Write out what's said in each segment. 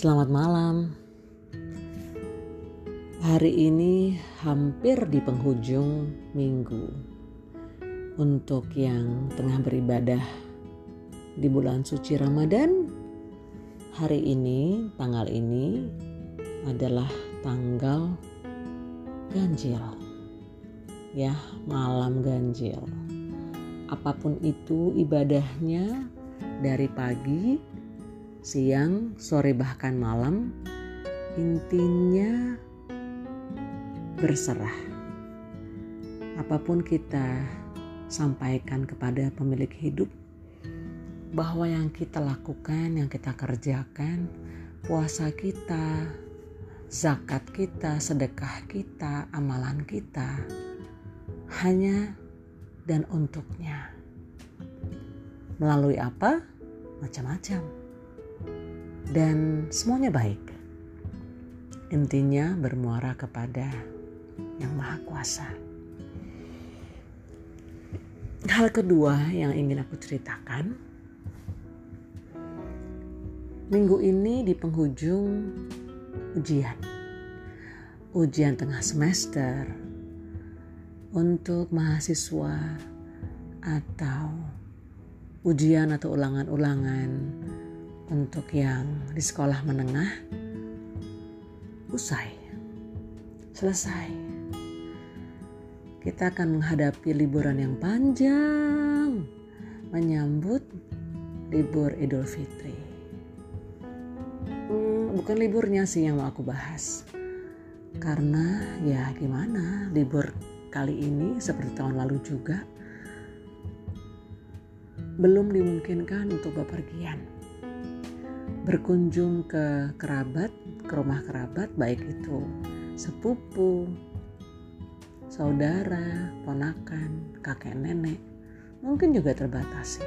Selamat malam. Hari ini hampir di penghujung minggu. Untuk yang tengah beribadah di bulan suci Ramadan, hari ini, tanggal ini adalah tanggal ganjil. Ya, malam ganjil. Apa pun itu ibadahnya dari pagi siang, sore bahkan malam, intinya berserah. Apa pun kita sampaikan kepada pemilik hidup bahwa yang kita lakukan, yang kita kerjakan, puasa kita, zakat kita, sedekah kita, amalan kita hanya dan untuknya. Melalui apa? Macam-macam dan semuanya baik. Intinya bermuara kepada Yang Maha Kuasa. Hal kedua yang ingin aku ceritakan, minggu ini di penghujung ujian, ujian tengah semester untuk mahasiswa atau ujian atau ulangan-ulangan untuk yang di sekolah menengah usai, selesai. Kita akan menghadapi liburan yang panjang, menyambut libur Idul Fitri. Hmm, bukan liburnya sih yang mau aku bahas, karena ya gimana libur kali ini seperti tahun lalu juga belum dimungkinkan untuk bepergian berkunjung ke kerabat, ke rumah kerabat, baik itu sepupu, saudara, ponakan, kakek nenek, mungkin juga terbatasi.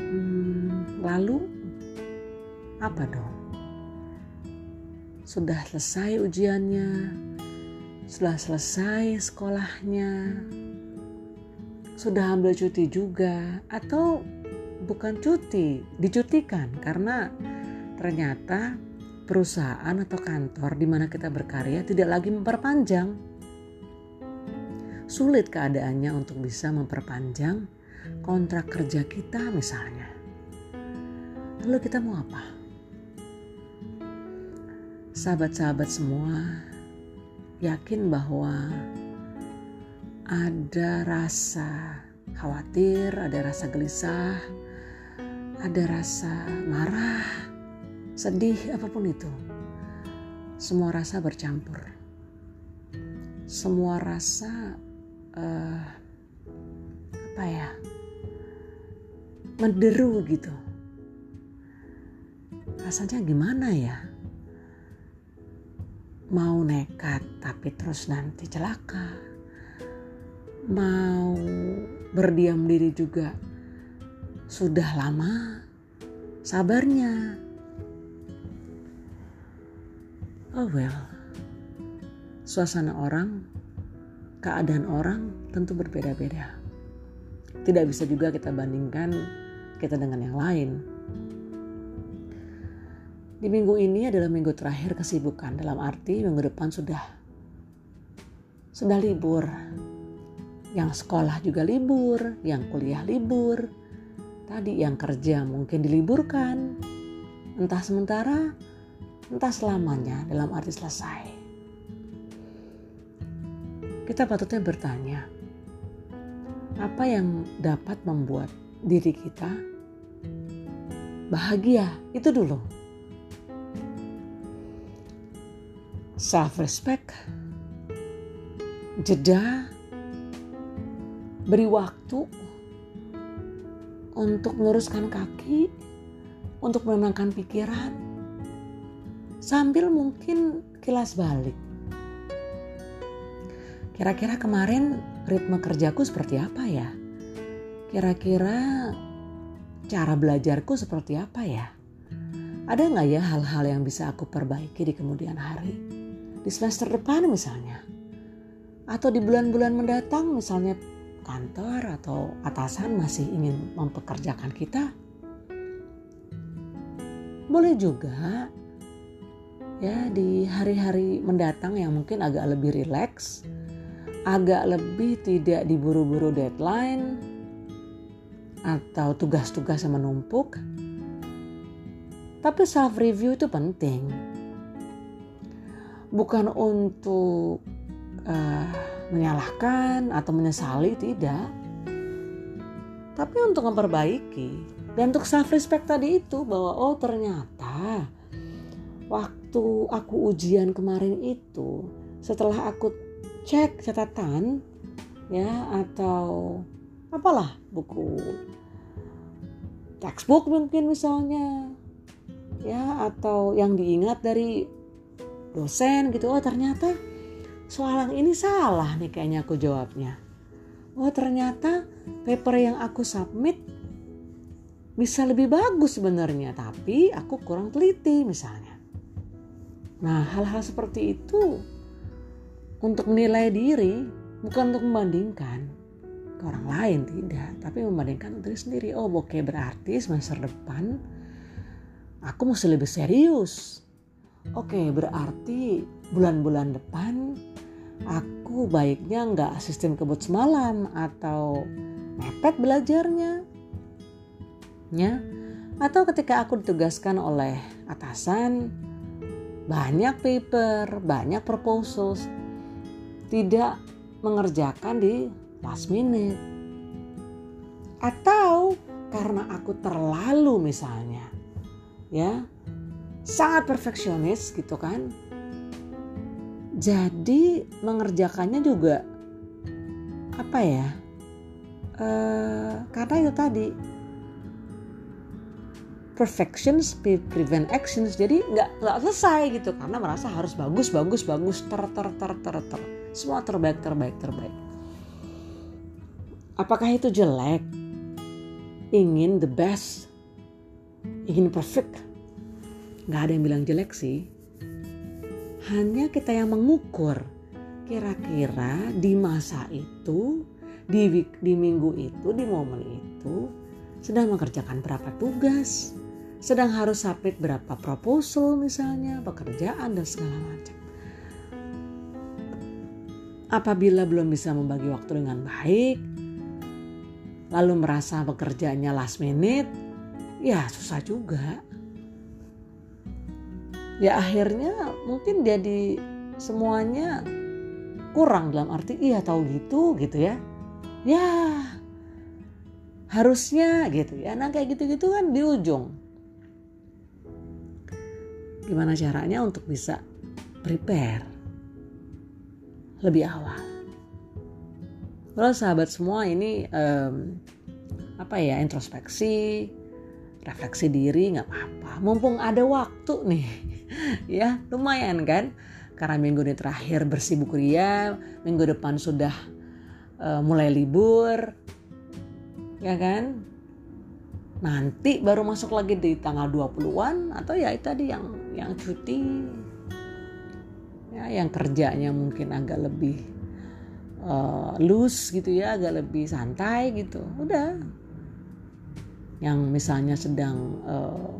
Hmm, lalu apa dong? Sudah selesai ujiannya, sudah selesai sekolahnya, sudah ambil cuti juga, atau bukan cuti, dicutikan karena ternyata perusahaan atau kantor di mana kita berkarya tidak lagi memperpanjang. Sulit keadaannya untuk bisa memperpanjang kontrak kerja kita misalnya. Lalu kita mau apa? Sahabat-sahabat semua yakin bahwa ada rasa khawatir, ada rasa gelisah, ada rasa marah, sedih, apa pun itu. Semua rasa bercampur. Semua rasa uh, apa ya? Menderu gitu. Rasanya gimana ya? Mau nekat tapi terus nanti celaka. Mau berdiam diri juga sudah lama sabarnya. Oh well, suasana orang, keadaan orang tentu berbeda-beda. Tidak bisa juga kita bandingkan kita dengan yang lain. Di minggu ini adalah minggu terakhir kesibukan dalam arti minggu depan sudah sudah libur. Yang sekolah juga libur, yang kuliah libur, Tadi yang kerja mungkin diliburkan, entah sementara, entah selamanya dalam arti selesai. Kita patutnya bertanya, apa yang dapat membuat diri kita bahagia? Itu dulu. Self respect, jeda, beri waktu untuk meluruskan kaki, untuk menenangkan pikiran, sambil mungkin kilas balik. Kira-kira kemarin ritme kerjaku seperti apa ya? Kira-kira cara belajarku seperti apa ya? Ada nggak ya hal-hal yang bisa aku perbaiki di kemudian hari? Di semester depan misalnya? Atau di bulan-bulan mendatang misalnya kantor atau atasan masih ingin mempekerjakan kita, boleh juga ya di hari-hari mendatang yang mungkin agak lebih rileks, agak lebih tidak diburu-buru deadline atau tugas-tugas yang menumpuk. Tapi self review itu penting. Bukan untuk uh, menyalahkan atau menyesali tidak. Tapi untuk memperbaiki dan untuk self respect tadi itu bahwa oh ternyata waktu aku ujian kemarin itu setelah aku cek catatan ya atau apalah buku textbook mungkin misalnya ya atau yang diingat dari dosen gitu oh ternyata soal yang ini salah nih kayaknya aku jawabnya oh ternyata paper yang aku submit bisa lebih bagus sebenarnya, tapi aku kurang teliti misalnya. Nah, hal-hal seperti itu untuk menilai diri bukan untuk membandingkan ke orang lain tidak, tapi membandingkan diri sendiri. Oh, oke berarti semester depan aku mesti lebih serius. Oke, berarti bulan-bulan depan aku baiknya nggak sistem kebut semalam atau mepet belajarnya ya atau ketika aku ditugaskan oleh atasan banyak paper, banyak proposals tidak mengerjakan di last minute. Atau karena aku terlalu misalnya ya sangat perfeksionis gitu kan. Jadi mengerjakannya juga apa ya? Uh, karena itu tadi perfections prevent actions. Jadi nggak nggak selesai gitu karena merasa harus bagus bagus bagus ter ter ter ter ter. Semua terbaik terbaik terbaik. Apakah itu jelek? Ingin the best ingin perfect? Nggak ada yang bilang jelek sih hanya kita yang mengukur kira-kira di masa itu di di minggu itu di momen itu sedang mengerjakan berapa tugas sedang harus submit berapa proposal misalnya, pekerjaan dan segala macam. Apabila belum bisa membagi waktu dengan baik, lalu merasa pekerjaannya last minute, ya susah juga. Ya akhirnya mungkin jadi semuanya kurang dalam arti iya tahu gitu gitu ya. Ya harusnya gitu ya. Nah kayak gitu-gitu kan di ujung gimana caranya untuk bisa prepare lebih awal. Kalau sahabat semua ini um, apa ya introspeksi, refleksi diri nggak apa-apa. Mumpung ada waktu nih, ya lumayan kan? Karena minggu ini terakhir bersibuk ria, minggu depan sudah uh, mulai libur, ya kan? nanti baru masuk lagi di tanggal 20-an atau ya itu tadi yang yang cuti ya yang kerjanya mungkin agak lebih uh, loose gitu ya agak lebih santai gitu udah yang misalnya sedang uh,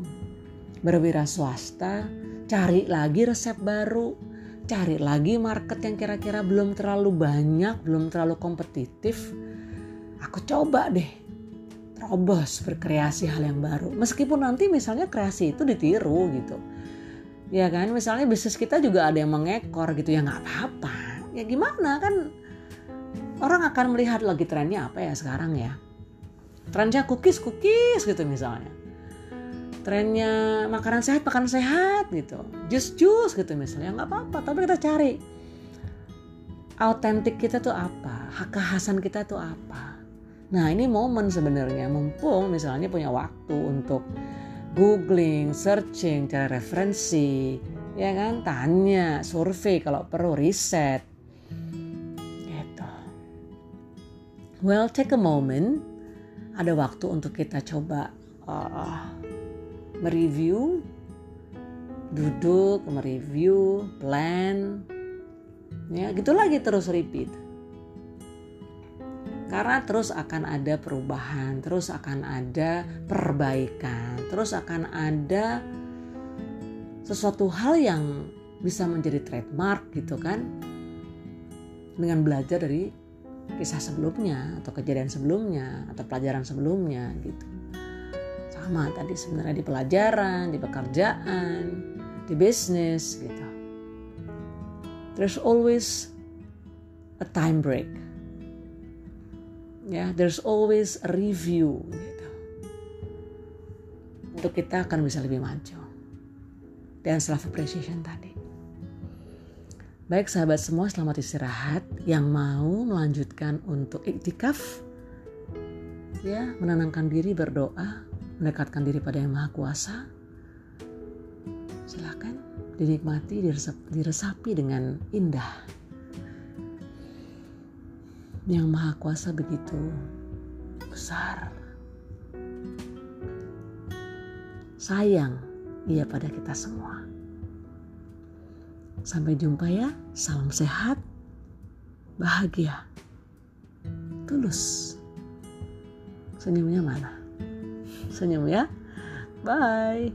berwira swasta cari lagi resep baru cari lagi market yang kira-kira belum terlalu banyak belum terlalu kompetitif aku coba deh terobos berkreasi hal yang baru. Meskipun nanti misalnya kreasi itu ditiru gitu. Ya kan, misalnya bisnis kita juga ada yang mengekor gitu ya nggak apa-apa. Ya gimana kan orang akan melihat lagi trennya apa ya sekarang ya. Trennya cookies cookies gitu misalnya. Trennya makanan sehat makanan sehat gitu. Jus jus gitu misalnya nggak apa-apa. Tapi kita cari autentik kita tuh apa, kekhasan kita tuh apa Nah ini momen sebenarnya mumpung misalnya punya waktu untuk googling, searching, cari referensi, ya kan, tanya, survei kalau perlu riset. Gitu. Well, take a moment. Ada waktu untuk kita coba uh, mereview, duduk, mereview, plan, ya gitu lagi terus repeat. Karena terus akan ada perubahan, terus akan ada perbaikan, terus akan ada sesuatu hal yang bisa menjadi trademark gitu kan. Dengan belajar dari kisah sebelumnya atau kejadian sebelumnya atau pelajaran sebelumnya gitu. Sama tadi sebenarnya di pelajaran di pekerjaan di bisnis gitu. There's always a time break. Ya yeah, there's always a review gitu. Untuk kita akan bisa lebih maju. Dan self appreciation tadi Baik sahabat semua selamat istirahat. Yang mau melanjutkan untuk iktikaf ya menenangkan diri berdoa mendekatkan diri pada yang maha kuasa silakan dinikmati diresapi dengan indah. Yang maha kuasa begitu besar. Sayang ia pada kita semua Sampai jumpa ya. Salam sehat, bahagia, tulus. Senyumnya mana? Senyum ya. Bye.